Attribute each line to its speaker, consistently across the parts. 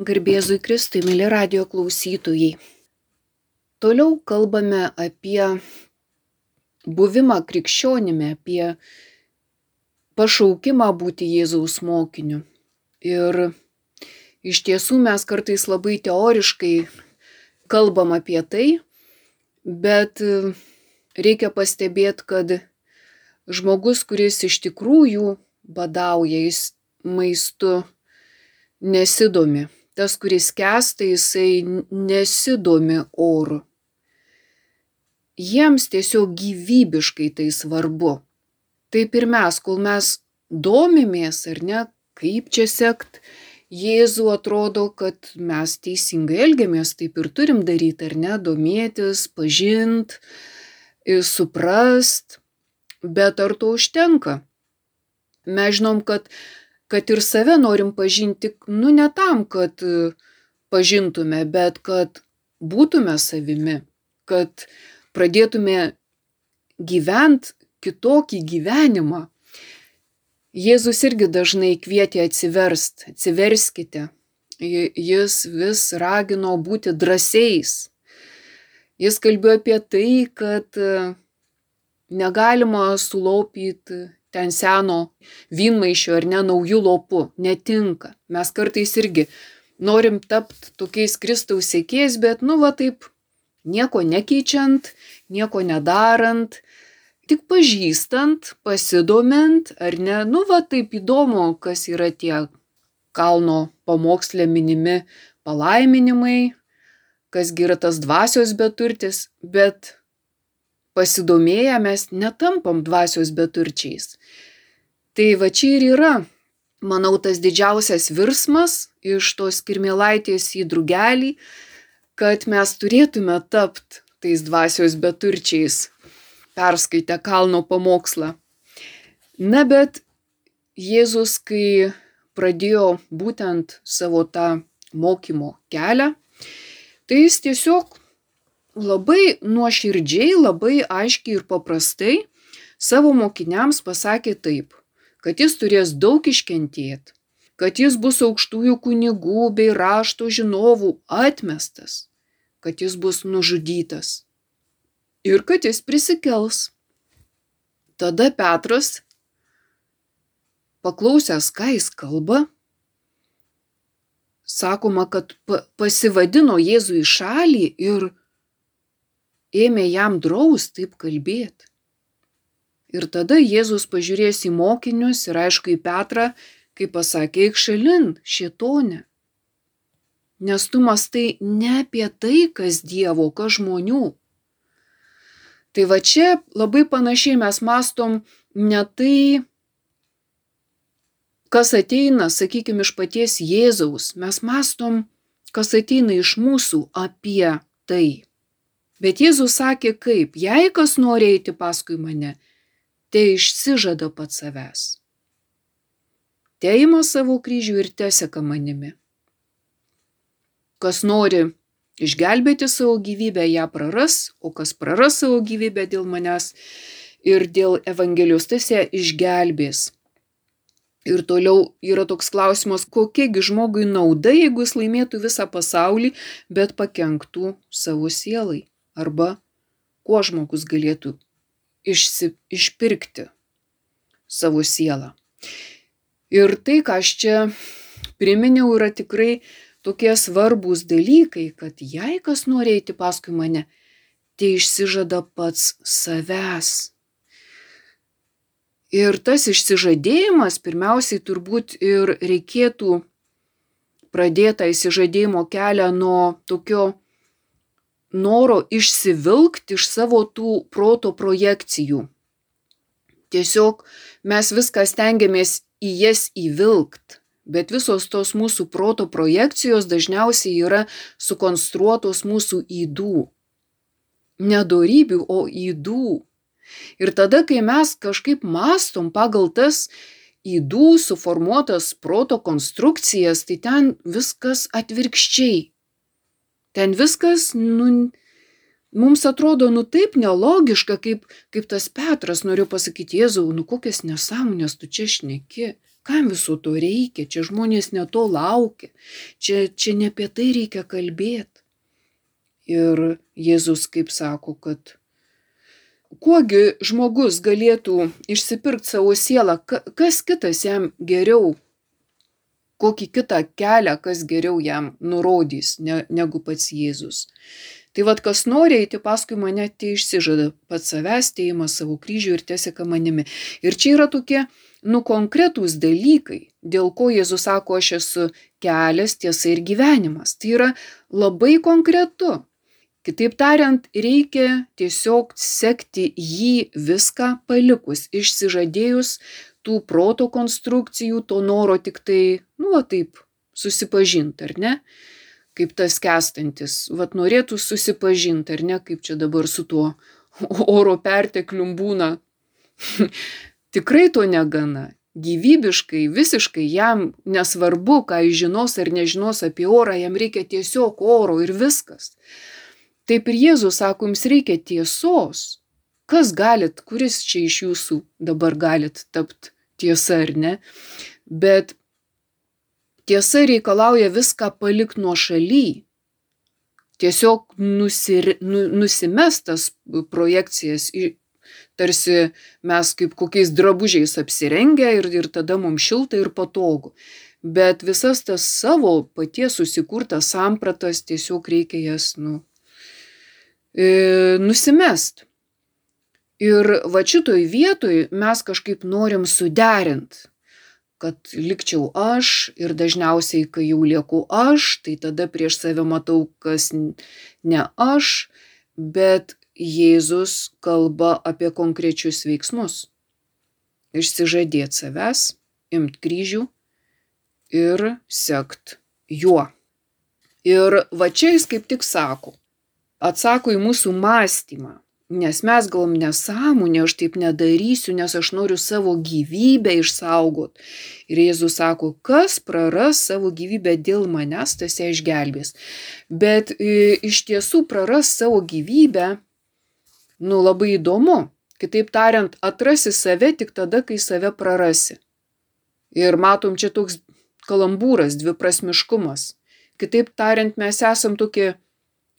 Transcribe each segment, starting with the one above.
Speaker 1: Garbėzui Kristui, mėly radio klausytojai. Toliau kalbame apie buvimą krikščionimi, apie pašaukimą būti Jėzaus mokiniu. Ir iš tiesų mes kartais labai teoriškai kalbam apie tai, bet reikia pastebėti, kad žmogus, kuris iš tikrųjų badauja, jis maistu nesidomi. Tas, kuris kesta, jisai nesidomi oru. Jiems tiesiog gyvybiškai tai svarbu. Taip ir mes, kol mes domimės ar ne, kaip čia sekt, Jėzų atrodo, kad mes teisingai elgiamės, taip ir turim daryti, ar ne, domėtis, pažint, suprast, bet ar to užtenka? Mes žinom, kad kad ir save norim pažinti, nu ne tam, kad e, pažintume, bet kad būtume savimi, kad pradėtume gyventi kitokį gyvenimą. Jėzus irgi dažnai kvietė atsiverst, atsiverskite. Jis vis ragino būti drąsiais. Jis kalbėjo apie tai, kad e, negalima sulaupyti ten seno vynmaišio ar ne naujų lopų. Netinka. Mes kartais irgi norim tapti tokiais Kristaus sėkėjais, bet nu va taip nieko nekeičiant, nieko nedarant, tik pažįstant, pasidomint, ar ne, nu va taip įdomu, kas yra tie kalno pamokslė minimi palaiminimai, kasgi yra tas dvasios beturtis, bet pasidomėję mes netampam dvasios beturčiais. Tai va čia ir yra, manau, tas didžiausias virsmas iš tos kirmėlaitės į drugelį, kad mes turėtume tapti tais dvasios beturčiais, perskaitę kalno pamokslą. Na bet Jėzus, kai pradėjo būtent savo tą mokymo kelią, tai jis tiesiog labai nuoširdžiai, labai aiškiai ir paprastai savo mokiniams pasakė taip, kad jis turės daug iškentėti, kad jis bus aukštųjų kunigų bei rašto žinovų atmestas, kad jis bus nužudytas ir kad jis prisikels. Tada Petras, paklausęs, ką jis kalba, sakoma, kad pasivadino Jėzų į šalį ir ėmė jam draust taip kalbėti. Ir tada Jėzus pažiūrės į mokinius ir aišku į Petrą, kai pasakė, eik šalin, šietone. Nes tu mastai ne apie tai, kas Dievo, kas žmonių. Tai va čia labai panašiai mes mastom ne tai, kas ateina, sakykime, iš paties Jėzaus, mes mastom, kas ateina iš mūsų apie tai. Bet Jėzus sakė kaip, jei kas nori eiti paskui mane, tai išsižada pats savęs. Teima savo kryžių ir teseka manimi. Kas nori išgelbėti savo gyvybę, ją praras, o kas praras savo gyvybę dėl manęs ir dėl Evangelijos, tas ją išgelbės. Ir toliau yra toks klausimas, kokiegi žmogui nauda, jeigu jis laimėtų visą pasaulį, bet pakenktų savo sielai arba kuo žmogus galėtų išsi, išpirkti savo sielą. Ir tai, ką aš čia priminiau, yra tikrai tokie svarbus dalykai, kad jei kas nori eiti paskui mane, tai išsižada pats savęs. Ir tas išsižadėjimas pirmiausiai turbūt ir reikėtų pradėtą įsižadėjimo kelią nuo tokio noro išsivilkti iš savo tų proto projekcijų. Tiesiog mes viską stengiamės į jas įvilkt, bet visos tos mūsų proto projekcijos dažniausiai yra sukonstruotos mūsų įdų. Nedorybių, o įdų. Ir tada, kai mes kažkaip mastom pagal tas įdų suformuotas proto konstrukcijas, tai ten viskas atvirkščiai. Ten viskas, nu, mums atrodo, nu taip nelogiška, kaip, kaip tas Petras norėjo pasakyti, Jėzau, nu kokias nesąmonės tu čia šneki, kam viso to reikia, čia žmonės neto laukia, čia, čia ne apie tai reikia kalbėti. Ir Jėzus kaip sako, kad kuogi žmogus galėtų išsipirkti savo sielą, kas kitas jam geriau, kokį kitą kelią, kas geriau jam nurodys ne, negu pats Jėzus. Tai vad, kas nori eiti paskui mane, tai išsižada pats savęs, tai ima savo kryžių ir tiesika manimi. Ir čia yra tokie, nu, konkretūs dalykai, dėl ko Jėzus sako, aš esu kelias, tiesa ir gyvenimas. Tai yra labai konkretu. Kitaip tariant, reikia tiesiog sekti jį viską palikus, išsižadėjus tų proto konstrukcijų, to noro tik tai, nu, va taip, susipažinti, ar ne? kaip tas kestantis, vad norėtų susipažinti, ar ne, kaip čia dabar su tuo oro perteklium būna. Tikrai to negana. Gyvybiškai, visiškai jam nesvarbu, ką jis žinos ar nežinos apie orą, jam reikia tiesiog oro ir viskas. Taip ir Jėzus sako, jums reikia tiesos. Kas galit, kuris čia iš jūsų dabar galit tapti tiesa ar ne? Bet Tiesa reikalauja viską palikti nuo šaly. Tiesiog nusir, nu, nusimestas projekcijas, tarsi mes kaip kokiais drabužiais apsirengę ir, ir tada mums šilta ir patogu. Bet visas tas savo paties susikurtas sampratas tiesiog reikia jas nu, e, nusimest. Ir va šitoj vietoj mes kažkaip norim suderint kad likčiau aš ir dažniausiai, kai jau lieku aš, tai tada prieš save matau, kas ne aš, bet Jėzus kalba apie konkrečius veiksmus. Išsižadėti savęs, imti kryžių ir sekt juo. Ir va čia jis kaip tik sako, atsako į mūsų mąstymą, Nes mes galvom nesąmonė, aš taip nedarysiu, nes aš noriu savo gyvybę išsaugot. Ir Jėzus sako, kas praras savo gyvybę dėl manęs, tas ją išgelbės. Bet e, iš tiesų praras savo gyvybę, nu labai įdomu. Kitaip tariant, atrasi save tik tada, kai save prarasi. Ir matom čia toks kalambūras, dviprasmiškumas. Kitaip tariant, mes esam tokie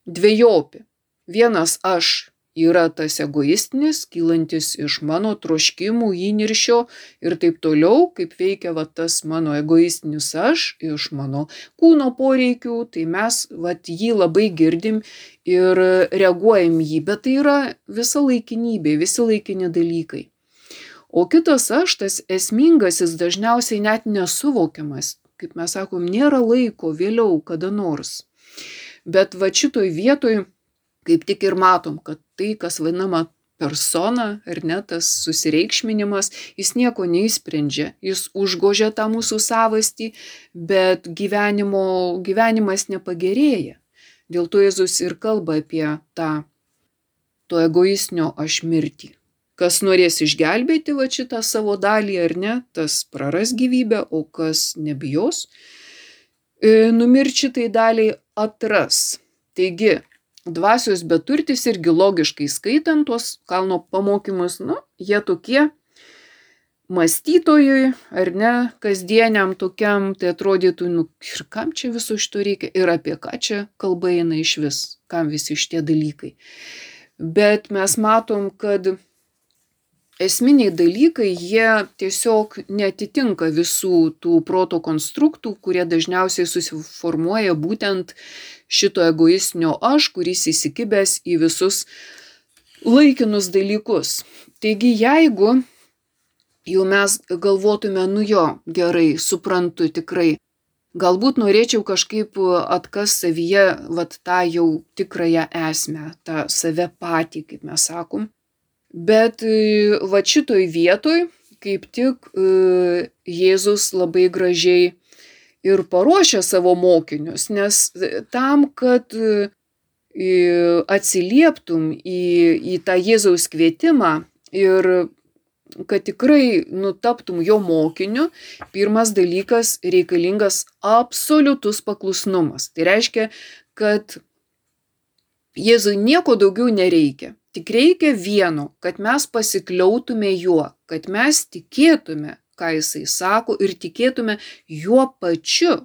Speaker 1: dviejopi. Vienas aš yra tas egoistinis, kylantis iš mano troškimų, įniršio ir taip toliau, kaip veikia va, tas mano egoistinis aš iš mano kūno poreikių, tai mes va, jį labai girdim ir reaguojam jį, bet tai yra visa laikinybė, visi laikini dalykai. O kitas aš, tas esmingasis, dažniausiai net nesuvokiamas, kaip mes sakom, nėra laiko vėliau kada nors. Bet va šitoj vietoj kaip tik ir matom, kad tai, kas vadinama persona, ar ne, tas susireikšminimas, jis nieko neįsprendžia, jis užgožia tą mūsų savastį, bet gyvenimo, gyvenimas nepagerėja. Dėl to Jėzus ir kalba apie tą to egoistinio aš mirtį. Kas norės išgelbėti va šitą savo dalį ar ne, tas praras gyvybę, o kas nebijos, e, numirčitai daliai atras. Taigi, dvasios beturtis irgi logiškai skaitant tuos kalno pamokymus, nu, jie tokie mąstytojui, ar ne, kasdieniam tokiam, tai atrodytų, nu, ir kam čia viso šito reikia, ir apie ką čia kalba eina iš vis, kam visi šitie dalykai. Bet mes matom, kad esminiai dalykai, jie tiesiog netitinka visų tų proto konstruktų, kurie dažniausiai susiformuoja būtent šito egoistinio aš, kuris įsikibęs į visus laikinus dalykus. Taigi jeigu jau mes galvotume, nu jo, gerai, suprantu tikrai, galbūt norėčiau kažkaip atkas savyje, vat tą jau tikrąją esmę, tą save patį, kaip mes sakom. Bet va šitoj vietoj kaip tik Jėzus labai gražiai ir paruošia savo mokinius, nes tam, kad e, atsilieptum į, į tą Jėzaus kvietimą ir kad tikrai nutaptum jo mokiniu, pirmas dalykas reikalingas absoliutus paklusnumas. Tai reiškia, kad Jėzui nieko daugiau nereikia. Tik reikia vieno, kad mes pasikliautume juo, kad mes tikėtume, ką jisai sako ir tikėtume juo pačiu.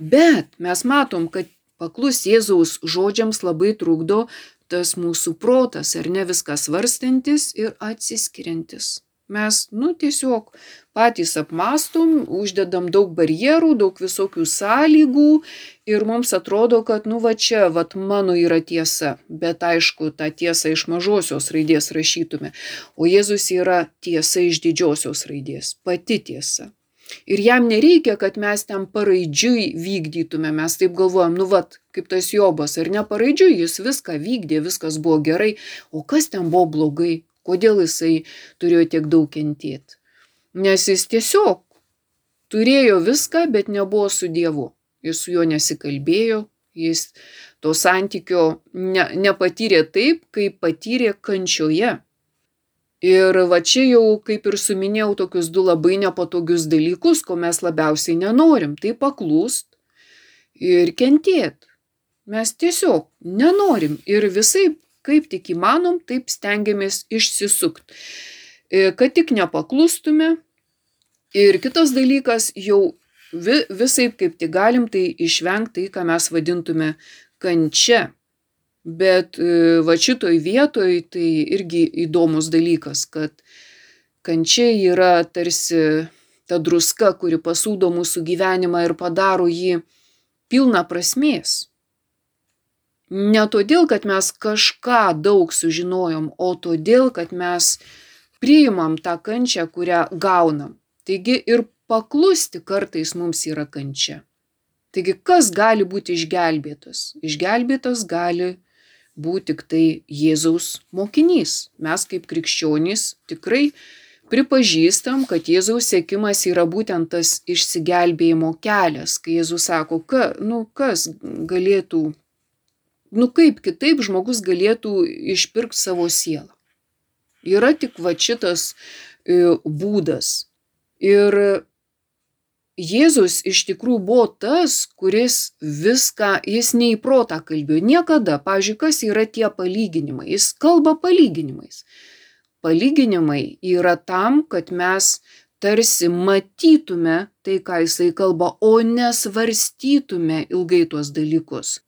Speaker 1: Bet mes matom, kad paklus Jėzaus žodžiams labai trukdo tas mūsų protas, ar ne viskas svarstantis ir atsiskiriantis. Mes, nu, tiesiog patys apmastom, uždedam daug barjerų, daug visokių sąlygų ir mums atrodo, kad, nu, va čia, va mano yra tiesa, bet aišku, tą tiesą iš mažosios raidės rašytume, o Jėzus yra tiesa iš didžiosios raidės, pati tiesa. Ir jam nereikia, kad mes ten paraidžiui vykdytume, mes taip galvojam, nu vat, kaip tas Jobas, ar ne paraidžiui, jis viską vykdė, viskas buvo gerai, o kas ten buvo blogai, kodėl jisai turėjo tiek daug kentėti. Nes jis tiesiog turėjo viską, bet nebuvo su Dievu. Jis su juo nesikalbėjo, jis to santykio ne, nepatyrė taip, kaip patyrė kančioje. Ir va čia jau, kaip ir suminėjau, tokius du labai nepatogius dalykus, ko mes labiausiai nenorim, tai paklūst ir kentėt. Mes tiesiog nenorim ir visai kaip tik įmanom, taip stengiamės išsisukti. E, kad tik nepaklustume. Ir kitas dalykas, jau vi, visai kaip tik galim tai išvengti tai, ką mes vadintume kančia. Bet e, va šitoj vietoj tai irgi įdomus dalykas, kad kančia yra tarsi ta druska, kuri pasūdo mūsų gyvenimą ir padaro jį pilną prasmės. Ne todėl, kad mes kažką daug sužinojom, o todėl, kad mes priimam tą kančią, kurią gaunam. Taigi ir paklusti kartais mums yra kančia. Taigi kas gali būti išgelbėtas? Išgelbėtas gali būti tik tai Jėzaus mokinys. Mes kaip krikščionys tikrai pripažįstam, kad Jėzaus sėkimas yra būtent tas išsigelbėjimo kelias, kai Jėzus sako, ka, nu, kas galėtų nu kaip kitaip žmogus galėtų išpirkti savo sielą. Yra tik va šitas e, būdas. Ir Jėzus iš tikrųjų buvo tas, kuris viską, jis nei protą kalbėjo, niekada. Pavyzdžiui, kas yra tie palyginimai? Jis kalba palyginimais. Palyginimai yra tam, kad mes tarsi matytume tai, ką jisai kalba, o nesvarstytume ilgai tuos dalykus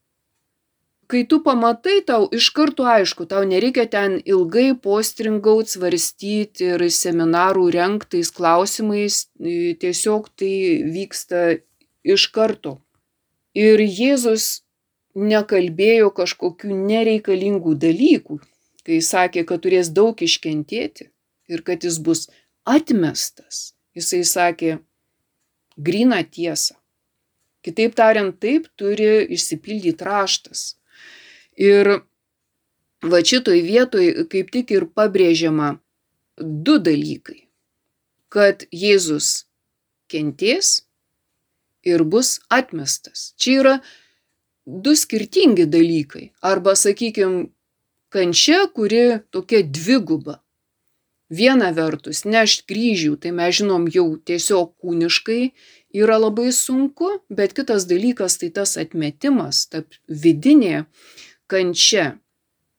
Speaker 1: kai tu pamatai, tau iš karto aišku, tau nereikia ten ilgai postringaut, svarstyti ir seminarų renktais klausimais, tiesiog tai vyksta iš karto. Ir Jėzus nekalbėjo kažkokių nereikalingų dalykų, kai sakė, kad turės daug iškentėti ir kad jis bus atmestas. Jisai sakė grina tiesą. Kitaip tariant, taip turi išsipildyti raštas. Ir va šitoj vietoj kaip tik ir pabrėžiama du dalykai. Kad Jėzus kentės ir bus atmestas. Čia yra du skirtingi dalykai. Arba, sakykime, kančia, kuri tokia dviguba. Viena vertus, nešti kryžių, tai mes žinom jau tiesiog kūniškai yra labai sunku, bet kitas dalykas tai tas atmetimas, ta vidinė kančia.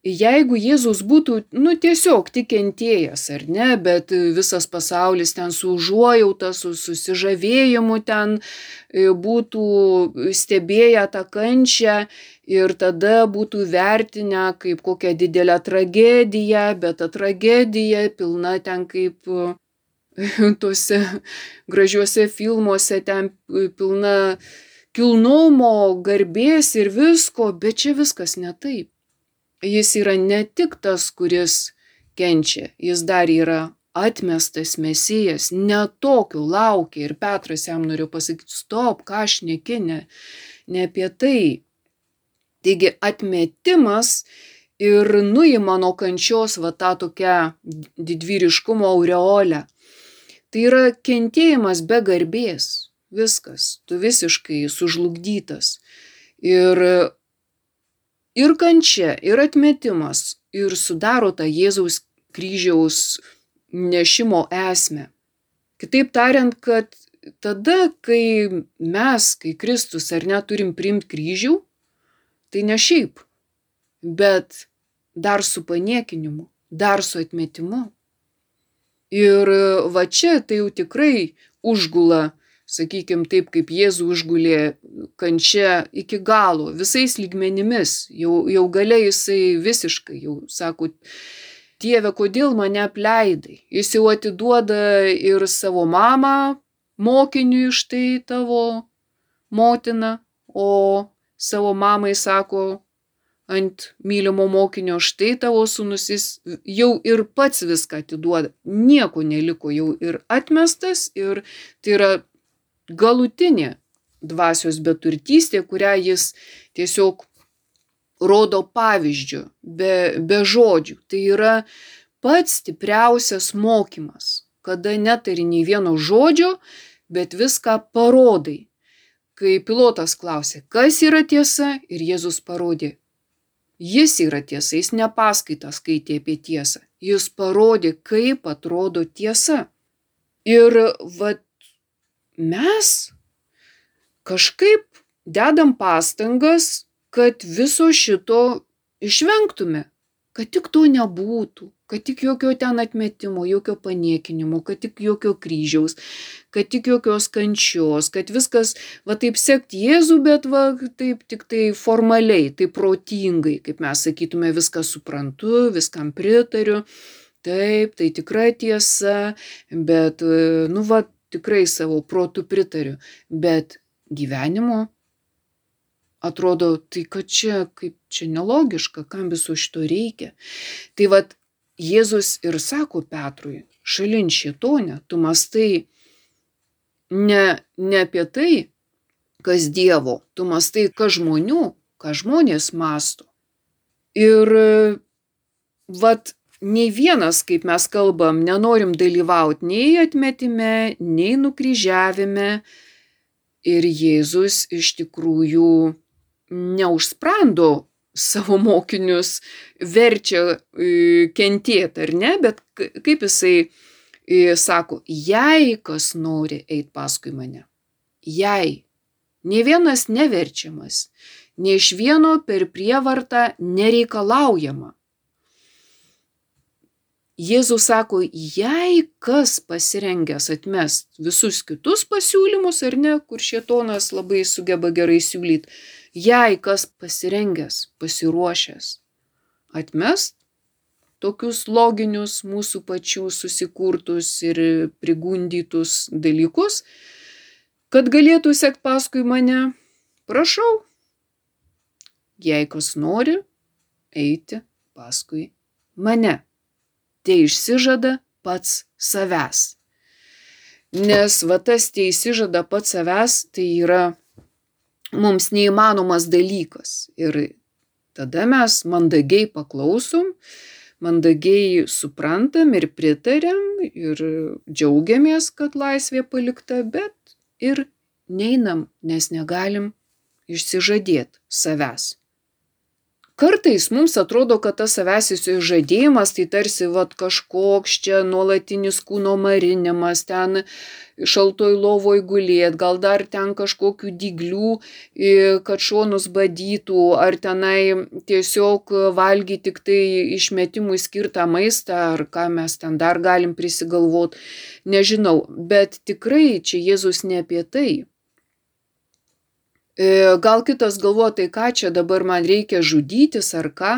Speaker 1: Jeigu Jėzus būtų, nu, tiesiog tik kentėjęs, ar ne, bet visas pasaulis ten su užuojauta, su susižavėjimu ten e, būtų stebėję tą kančią ir tada būtų vertinę kaip kokią didelę tragediją, bet ta tragedija pilna ten kaip e, tuose gražiuose filmuose, ten pilna kilnumo, garbės ir visko, bet čia viskas ne taip. Jis yra ne tik tas, kuris kenčia, jis dar yra atmestas mesijas, netokio laukia ir Petras jam noriu pasakyti, stop, ką aš nekinė, ne apie tai. Taigi atmetimas ir nuima nuo kančios va tą tokią didvyriškumo aureolę. Tai yra kentėjimas be garbės, Viskas, tu visiškai sužlugdytas. Ir, ir kančia, ir atmetimas, ir sudaro tą Jėzaus kryžiaus nešimo esmę. Kitaip tariant, kad tada, kai mes, kai Kristus ar neturim primti kryžių, tai ne šiaip, bet dar su paniekinimu, dar su atmetimu. Ir va čia tai jau tikrai užgula, sakykime, taip kaip Jėzų užgulė kančia iki galo, visais lygmenimis. Jau, jau galia jisai visiškai, jau sako, Dieve, kodėl mane apleidai? Jis jau atiduoda ir savo mamą mokiniui štai tavo motina, o savo mamai sako, ant mylimo mokinio štai tavo sūnus, jis jau ir pats viską atiduoda, nieko neliko, jau ir atmestas, ir tai yra galutinė dvasios beturtystė, kurią jis tiesiog rodo pavyzdžių, be, be žodžių. Tai yra pats stipriausias mokymas, kada netari nei vieno žodžio, bet viską parodai. Kai pilotas klausė, kas yra tiesa, ir Jėzus parodė, Jis yra tiesa, jis ne paskaitą skaitė apie tiesą, jis parodė, kaip atrodo tiesa. Ir vat mes kažkaip dedam pastangas, kad viso šito išvengtume, kad tik to nebūtų kad tik jokio ten atmetimo, jokio paniekinimo, kad tik jokio kryžiaus, kad tik jokios kančios, kad viskas, va taip sekti Jėzų, bet va taip tik tai formaliai, taip protingai, kaip mes sakytume, viską suprantu, viskam pritariu. Taip, tai tikra tiesa, bet, nu va, tikrai savo protų pritariu, bet gyvenimo atrodo, tai kad čia, kaip čia nelogiška, kam viso šito reikia. Tai vad Jėzus ir sako Petrui, šalin šitonę, tu mastai ne, ne apie tai, kas Dievo, tu mastai, kas žmonių, ką žmonės masto. Ir vat nei vienas, kaip mes kalbam, nenorim dalyvauti nei atmetime, nei nukryžiavime. Ir Jėzus iš tikrųjų neužsprando savo mokinius verčia e, kentėti, ar ne, bet kaip jisai e, sako, jei kas nori eiti paskui mane, jei ne vienas neverčiamas, ne iš vieno per prievartą nereikalaujama. Jėzus sako, jei kas pasirengęs atmest visus kitus pasiūlymus, ar ne, kur šietonas labai sugeba gerai siūlyti, jei kas pasirengęs, pasiruošęs atmest tokius loginius mūsų pačių susikurtus ir prigundytus dalykus, kad galėtų sekti paskui mane, prašau, jei kas nori eiti paskui mane, tai išsižada pats savęs. Nes va tas tie išsižada pats savęs, tai yra mums neįmanomas dalykas. Ir tada mes mandagiai paklausom, mandagiai suprantam ir pritarėm ir džiaugiamės, kad laisvė palikta, bet ir neinam, nes negalim išsižadėti savęs. Kartais mums atrodo, kad tas savęs įsižadėjimas tai tarsi vat kažkoks čia nuolatinis kūno marinimas, ten šaltoj lovoj gulėt, gal dar ten kažkokių dyglių, kad šonus badytų, ar tenai tiesiog valgyti tik tai išmetimui skirtą maistą, ar ką mes ten dar galim prisigalvoti, nežinau, bet tikrai čia Jėzus ne apie tai. E, gal kitas galvoja, tai ką čia dabar man reikia žudytis ar ką,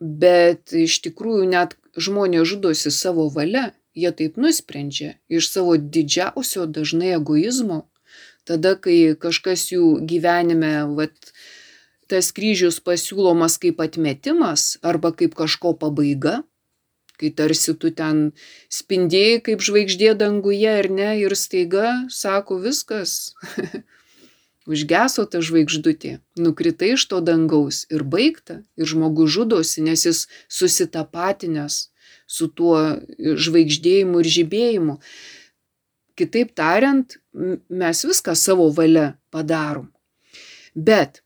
Speaker 1: bet iš tikrųjų net žmonės žudosi savo valia, jie taip nusprendžia iš savo didžiausio dažnai egoizmo, tada kai kažkas jų gyvenime, vat, tas kryžius pasiūlomas kaip atmetimas arba kaip kažko pabaiga, kai tarsi tu ten spindėjai kaip žvaigždė danguje ar ne ir staiga sako viskas, Užgeso ta žvaigždutė, nukritai iš to dangaus ir baigta, ir žmogus žudosi, nes jis susitapatinęs su tuo žvaigždėjimu ir žibėjimu. Kitaip tariant, mes viską savo valia padarom. Bet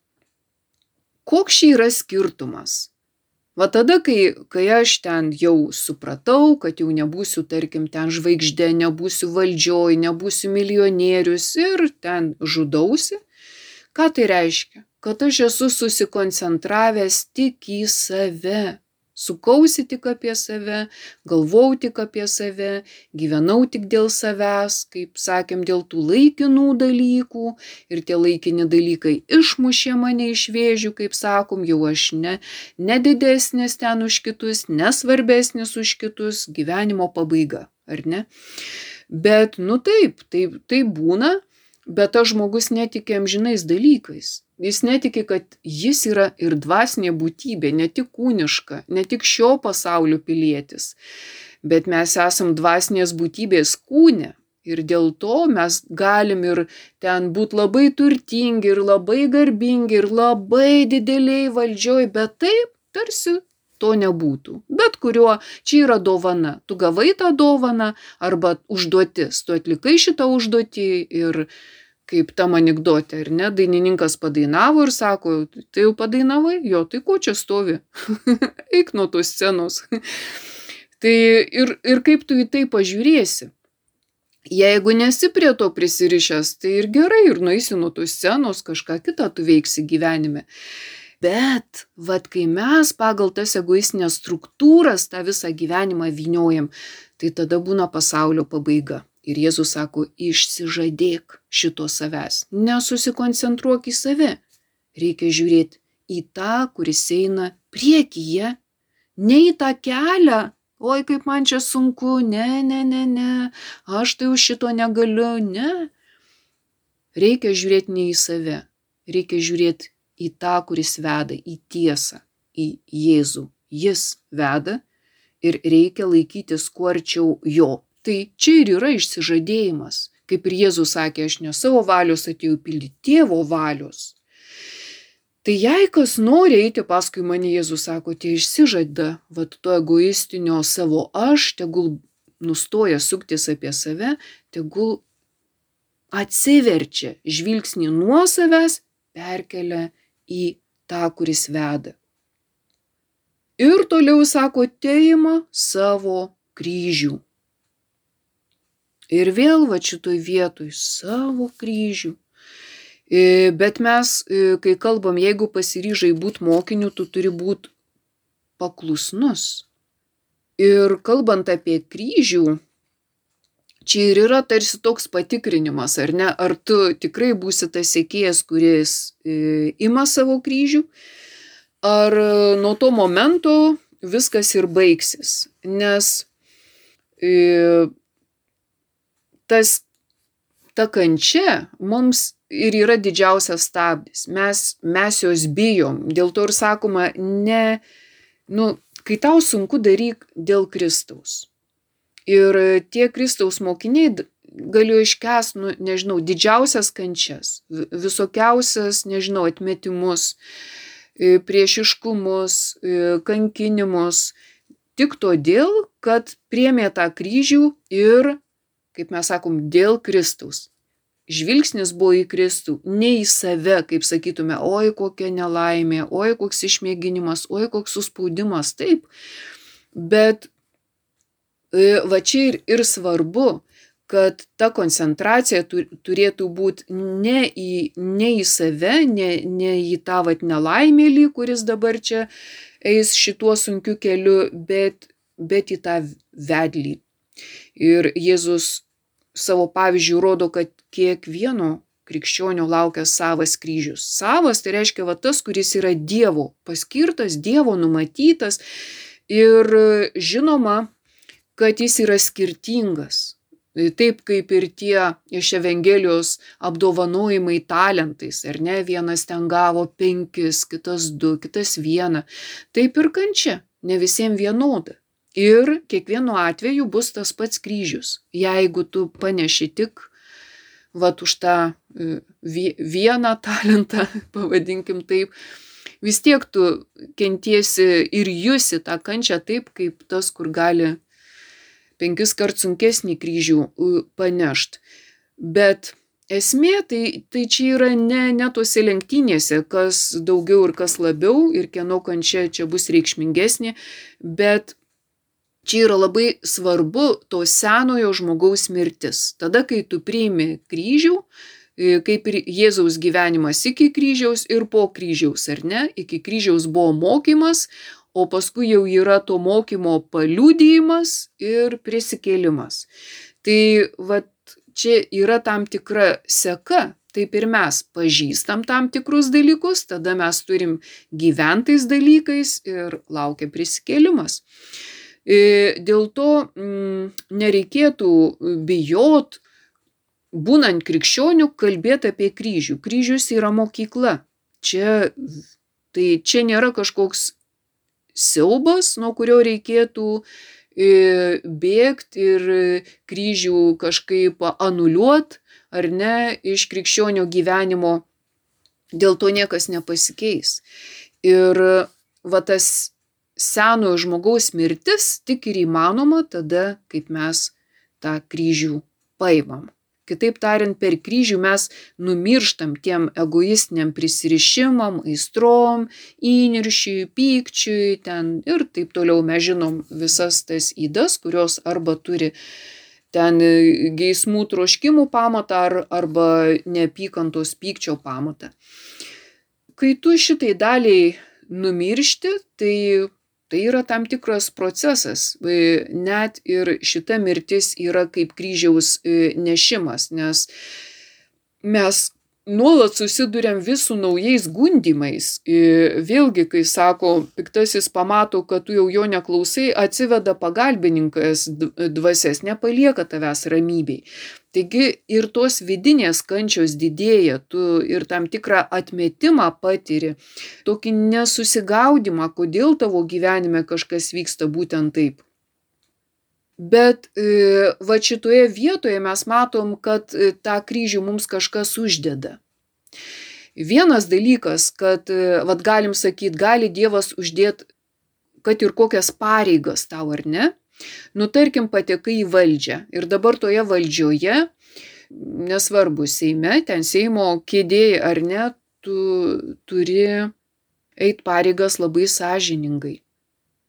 Speaker 1: koks čia yra skirtumas? Va tada, kai, kai aš ten jau supratau, kad jau nebūsiu, tarkim, ten žvaigždė, nebūsiu valdžioj, nebūsiu milijonierius ir ten žudausi, Ką tai reiškia? Kad aš esu susikoncentravęs tik į save. Sukausi tik apie save, galvau tik apie save, gyvenau tik dėl savęs, kaip sakėm, dėl tų laikinų dalykų ir tie laikini dalykai išmušė mane iš vėžių, kaip sakom, jau aš ne, nedidesnis ten už kitus, nesvarbesnis už kitus, gyvenimo pabaiga, ar ne? Bet, nu taip, taip, taip būna, bet tas žmogus netikė amžinais dalykais. Jis netiki, kad jis yra ir dvasinė būtybė, ne tik kūniška, ne tik šio pasaulio pilietis, bet mes esam dvasinės būtybės kūne. Ir dėl to mes galim ir ten būti labai turtingi, ir labai garbingi, ir labai dideliai valdžioj, bet taip tarsi to nebūtų. Bet kuriuo čia yra dovana. Tu gavai tą dovaną arba užduotis, tu atlikai šitą užduotį ir kaip tam anegdote, ar ne, dainininkas padainavo ir sako, tai jau padainavai, jo, tai ko čia stovi, eik nuo tos scenos. tai ir, ir kaip tu į tai pažiūrėsi. Jeigu nesi prie to prisirišęs, tai ir gerai, ir nueisi nuo tos scenos, kažką kitą tu veiksi gyvenime. Bet, vad, kai mes pagal tas egoistinės struktūras tą visą gyvenimą vyniojam, tai tada būna pasaulio pabaiga. Ir Jėzus sako, išsižadėk šito savęs, nesusikoncentruok į save. Reikia žiūrėti į tą, kuris eina priekyje, ne į tą kelią, oi kaip man čia sunku, ne, ne, ne, ne, aš tai už šito negaliu, ne. Reikia žiūrėti ne į save, reikia žiūrėti į tą, kuris veda, į tiesą, į Jėzų. Jis veda ir reikia laikytis kuo arčiau jo. Tai čia ir yra išsižadėjimas. Kaip ir Jėzus sakė, aš ne savo valios atėjau pildyti tėvo valios. Tai jei kas nori eiti paskui mane, Jėzus sako, tie išsižada, vad to egoistinio savo aš, tegul nustoja suktis apie save, tegul atsiverčia žvilgsnį nuo savęs, perkelia į tą, kuris veda. Ir toliau sako, teima savo kryžių. Ir vėl va šitoj vietoj savo kryžių. E, bet mes, e, kai kalbam, jeigu pasiryžai būti mokiniu, tu turi būti paklusnus. Ir kalbant apie kryžių, čia ir yra tarsi toks patikrinimas, ar ne, ar tu tikrai būsi tas sėkėjas, kuris e, ima savo kryžių, ar nuo to momento viskas ir baigsis. Nes tas ta kančia mums ir yra didžiausias stabdis. Mes, mes jos bijom. Dėl to ir sakoma, ne, nu, kai tau sunku daryk dėl Kristaus. Ir tie Kristaus mokiniai galėjo iškęs, nu, nežinau, didžiausias kančias, visokiausias, nežinau, atmetimus, priešiškumus, kankinimus, tik todėl, kad priemė tą kryžių ir kaip mes sakom, dėl Kristaus. Žvilgsnis buvo į Kristų, ne į save, kaip sakytume, oi kokia nelaimė, oi koks išmėginimas, oi koks suspaudimas, taip. Bet e, va čia ir, ir svarbu, kad ta koncentracija turėtų būti ne į, ne į save, ne, ne į tą vat nelaimėlį, kuris dabar čia eis šituo sunkiu keliu, bet, bet į tą vedlį. Ir Jėzus savo pavyzdžių rodo, kad kiekvieno krikščionio laukia savas kryžius. Savas tai reiškia va tas, kuris yra Dievo paskirtas, Dievo numatytas ir žinoma, kad jis yra skirtingas. Taip kaip ir tie iš Evangelijos apdovanojimai talentais, ar ne, vienas ten gavo penkis, kitas du, kitas vieną. Taip ir kančia, ne visiems vienoda. Ir kiekvienu atveju bus tas pats kryžius. Jeigu tu paneši tik vat už tą e, vieną talentą, pavadinkim taip, vis tiek tu kentiesi ir jusi tą kančią taip, kaip tas, kur gali penkis kart sunkesnį kryžių panešt. Bet esmė tai, tai čia yra ne, ne tose lenktynėse, kas daugiau ir kas labiau ir kieno kančia čia bus reikšmingesnė, bet Čia yra labai svarbu to senojo žmogaus mirtis. Tada, kai tu priimi kryžių, e, kaip ir Jėzaus gyvenimas iki kryžiaus ir po kryžiaus, ar ne? Iki kryžiaus buvo mokymas, o paskui jau yra to mokymo paliudijimas ir prisikėlimas. Tai vat čia yra tam tikra seka, taip ir mes pažįstam tam tikrus dalykus, tada mes turim gyventais dalykais ir laukia prisikėlimas. Dėl to mm, nereikėtų bijot, būnant krikščionių, kalbėti apie kryžių. Kryžius yra mokykla. Čia, tai čia nėra kažkoks siaubas, nuo kurio reikėtų bėgti ir kryžių kažkaip anuliuot ar ne iš krikščionio gyvenimo. Dėl to niekas nepasikeis. Ir va tas senojo žmogaus mirtis tik ir įmanoma tada, kaip mes tą kryžių paimam. Kitaip tariant, per kryžių mes numirštam tiem egoistiniam prisirišimam, aistrom, įniršiui, pykčiui ten ir taip toliau. Mes žinom visas tas įdas, kurios arba turi ten geismų troškimų pamatą ar, arba neapykantos pykčio pamatą. Kai tu šitai daliai numiršti, tai Tai yra tam tikras procesas, e, net ir šita mirtis yra kaip kryžiaus e, nešimas, nes mes nuolat susidurėm vis su naujais gundimais. E, vėlgi, kai sako, piktasis pamato, kad tu jau jo neklausai, atsiveda pagalbininkas dvasias, nepalieka tavęs ramybei. Taigi ir tos vidinės kančios didėja, tu ir tam tikrą atmetimą patiri, tokį nesusigaudimą, kodėl tavo gyvenime kažkas vyksta būtent taip. Bet e, va šitoje vietoje mes matom, kad e, tą kryžių mums kažkas uždeda. Vienas dalykas, kad, e, vad galim sakyti, gali Dievas uždėti, kad ir kokias pareigas tau ar ne, Nu, tarkim, patekai į valdžią ir dabar toje valdžioje, nesvarbu, Seime, ten Seimo kėdėjai ar ne, tu turi eiti pareigas labai sąžiningai.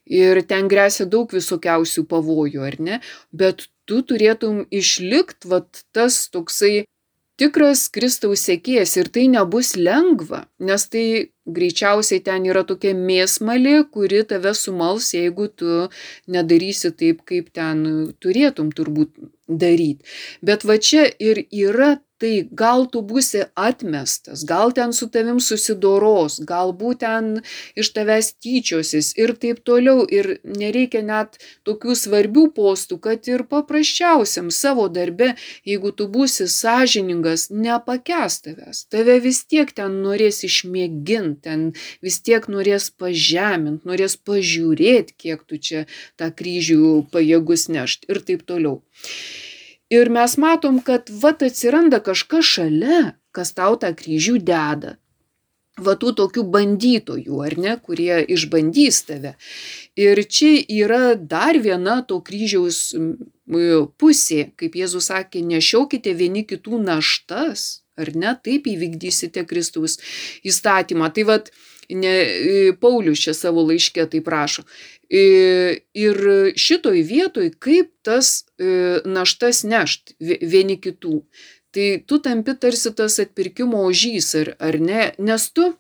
Speaker 1: Ir ten grėsia daug visokiausių pavojų, ar ne? Bet tu turėtum išlikti, vat tas toksai tikras Kristaus sėkėjas ir tai nebus lengva, nes tai greičiausiai ten yra tokia mėsmalė, kuri tave sumals, jeigu tu nedarysi taip, kaip ten turėtum turbūt daryti. Bet va čia ir yra tai gal tu būsi atmestas, gal ten su tavim susidoros, galbūt ten iš tavęs tyčiosis ir taip toliau. Ir nereikia net tokių svarbių postų, kad ir paprasčiausiam savo darbe, jeigu tu būsi sąžiningas, nepakes tavęs. Tave vis tiek ten norės išmėginti, ten vis tiek norės pažeminti, norės pažiūrėti, kiek tu čia tą kryžių pajėgus nešti ir taip toliau. Ir mes matom, kad vat atsiranda kažkas šalia, kas tau tą kryžių deda. Va tų tokių bandytojų, ar ne, kurie išbandys tave. Ir čia yra dar viena to kryžiaus pusė, kaip Jėzus sakė, nešiaukite vieni kitų naštas, ar ne, taip įvykdysite Kristaus įstatymą. Tai vad, ne, Paulius čia savo laiške tai prašo. Ir šitoj vietoj, kaip tas e, naštas nešt vieni kitų. Tai tu tampi tarsi tas atpirkimo ožys, ar, ar ne? Nes tu,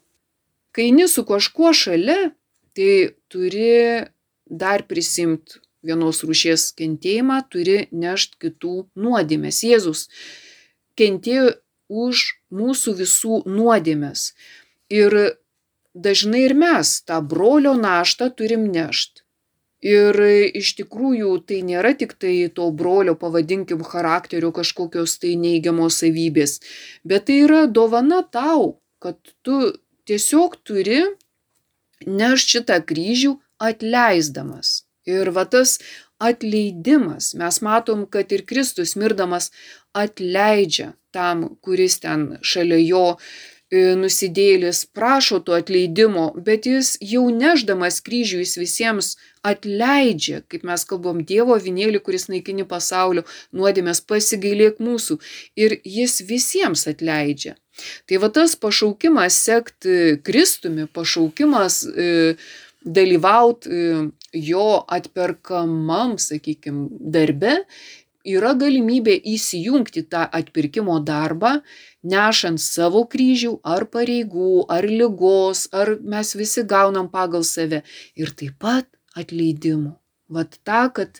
Speaker 1: kai eini su kažkuo šalia, tai turi dar prisimti vienos rūšies kentėjimą, turi nešti kitų nuodėmės. Jėzus kentėjo už mūsų visų nuodėmės. Ir dažnai ir mes tą brolio naštą turim nešt. Ir iš tikrųjų tai nėra tik tai to brolio, pavadinkim, charakterio kažkokios tai neigiamos savybės, bet tai yra dovana tau, kad tu tiesiog turi nešti šitą kryžių atleisdamas. Ir va tas atleidimas, mes matom, kad ir Kristus mirdamas atleidžia tam, kuris ten šalia jo E, nusidėlis prašo to atleidimo, bet jis jau neždamas kryžių jis visiems atleidžia, kaip mes kalbam, Dievo vinėlį, kuris naikini pasaulio nuodėmės, pasigailėk mūsų. Ir jis visiems atleidžia. Tai va tas pašaukimas sekti Kristumi, pašaukimas e, dalyvauti e, jo atperkamam, sakykime, darbe, yra galimybė įsijungti tą atpirkimo darbą nešant savo kryžių ar pareigų, ar lygos, ar mes visi gaunam pagal save. Ir taip pat atleidimo. Vat tą, kad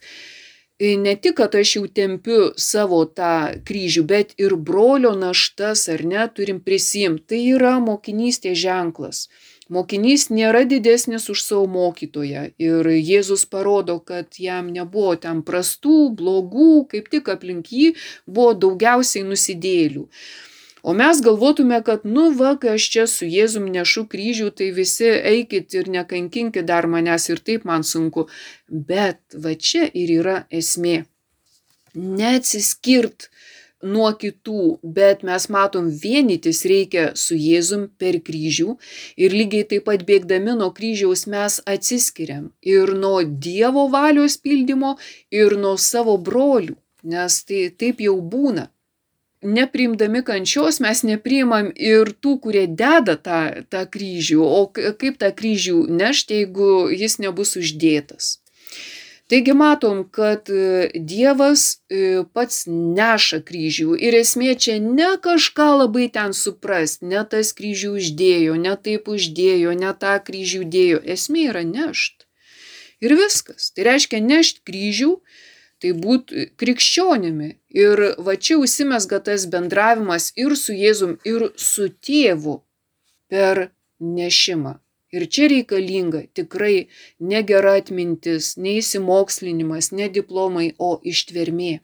Speaker 1: ne tik, kad aš jau tempiu savo tą kryžių, bet ir brolio naštas, ar ne, turim prisimti. Tai yra mokinystės ženklas. Mokinys nėra didesnis už savo mokytoją ir Jėzus parodo, kad jam nebuvo ten prastų, blogų, kaip tik aplink jį buvo daugiausiai nusidėlių. O mes galvotume, kad, nu, va, kai aš čia su Jėzum nešu kryžių, tai visi eikit ir nekankinkit dar manęs ir taip man sunku. Bet va čia ir yra esmė. Neatsiskirt nuo kitų, bet mes matom vienytis reikia su Jėzum per kryžių ir lygiai taip pat bėgdami nuo kryžiaus mes atsiskiriam ir nuo Dievo valios pildymo ir nuo savo brolių, nes tai taip jau būna. Nepriimdami kančios mes nepriimam ir tų, kurie deda tą, tą kryžių, o kaip tą kryžių nešti, jeigu jis nebus uždėtas. Taigi matom, kad e, Dievas e, pats neša kryžių ir esmė čia ne kažką labai ten suprast, ne tas kryžių uždėjo, ne taip uždėjo, ne tą kryžių dėjo, esmė yra nešt. Ir viskas. Tai reiškia nešt kryžių, tai būt krikščionimi. Ir va čia užsimesga tas bendravimas ir su Jėzum, ir su tėvu per nešimą. Ir čia reikalinga tikrai ne gera atmintis, ne įsimokslinimas, ne diplomai, o ištvermė.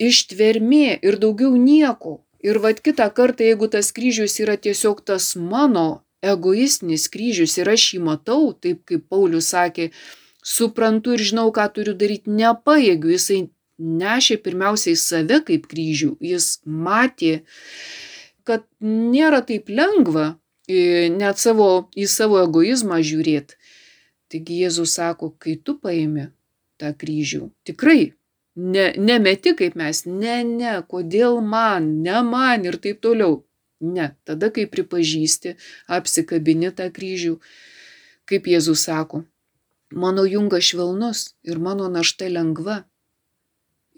Speaker 1: Ištvermė ir daugiau nieko. Ir vad kitą kartą, jeigu tas kryžius yra tiesiog tas mano egoistinis kryžius ir aš jį matau, taip kaip Paulius sakė, suprantu ir žinau, ką turiu daryti, nepaėgiu, jisai nešė pirmiausiai save kaip kryžių, jis matė, kad nėra taip lengva net savo, į savo egoizmą žiūrėti. Taigi Jėzus sako, kai tu paimi tą kryžių, tikrai ne, nemeti kaip mes, ne, ne, kodėl man, ne man ir taip toliau. Ne, tada kai pripažįsti, apsikabini tą kryžių, kaip Jėzus sako, mano jungas švelnus ir mano našta lengva.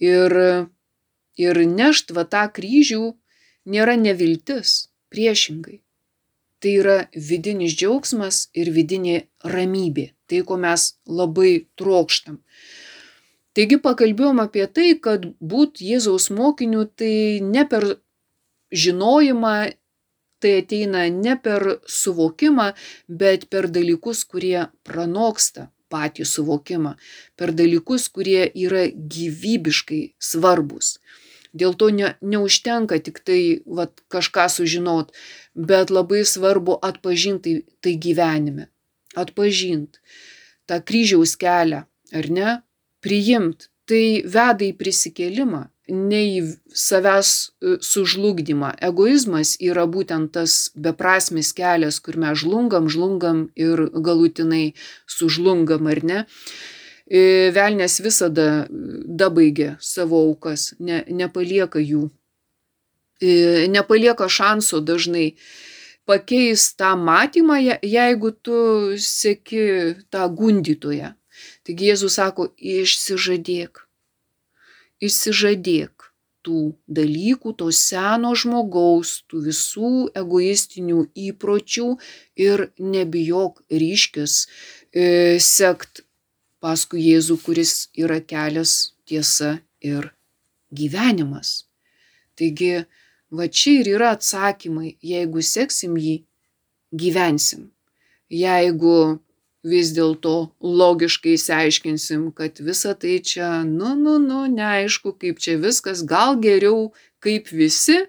Speaker 1: Ir, ir nešt va tą kryžių nėra neviltis, priešingai tai yra vidinis džiaugsmas ir vidinė ramybė, tai ko mes labai trokštam. Taigi pakalbėjom apie tai, kad būt Jėzaus mokiniu tai ne per žinojimą, tai ateina ne per suvokimą, bet per dalykus, kurie pranoksta patį suvokimą, per dalykus, kurie yra gyvybiškai svarbus. Dėl to ne, neužtenka tik tai vat, kažką sužinot, bet labai svarbu atpažinti tai, tai gyvenime. Atpažinti tą kryžiaus kelią, ar ne? Priimt. Tai veda į prisikėlimą, ne į savęs e, sužlugdymą. Egoizmas yra būtent tas beprasmis kelias, kur mes žlungam, žlungam ir galutinai sužlungam, ar ne? Velnes visada dabaigia savo aukas, ne, nepalieka jų, nepalieka šansų dažnai pakeis tą matymą, jeigu tu sėki tą gundytoją. Taigi Jėzus sako, išsižadėk, išsižadėk tų dalykų, to seno žmogaus, tų visų egoistinių įpročių ir nebijok ryškis e, sekt paskui Jėzų, kuris yra kelias, tiesa ir gyvenimas. Taigi, va čia ir yra atsakymai, jeigu seksim jį, gyvensim. Jeigu vis dėlto logiškai įsiaiškinsim, kad visa tai čia, nu, nu, nu, neaišku, kaip čia viskas, gal geriau kaip visi,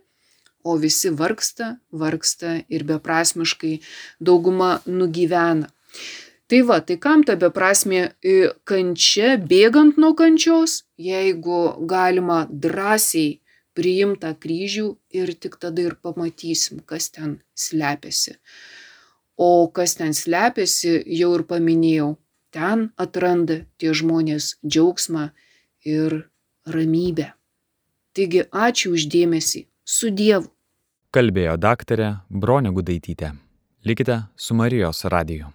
Speaker 1: o visi vargsta, vargsta ir beprasmiškai dauguma nugyvena. Tai va, tai kam ta beprasmė e, kančia, bėgant nuo kančios, jeigu galima drąsiai priimtą kryžių ir tik tada ir pamatysim, kas ten slepiasi. O kas ten slepiasi, jau ir paminėjau, ten atranda tie žmonės džiaugsmą ir ramybę. Taigi ačiū uždėmesį, su Dievu.
Speaker 2: Kalbėjo daktarė Bronė Gudaitytė. Likite su Marijos radiju.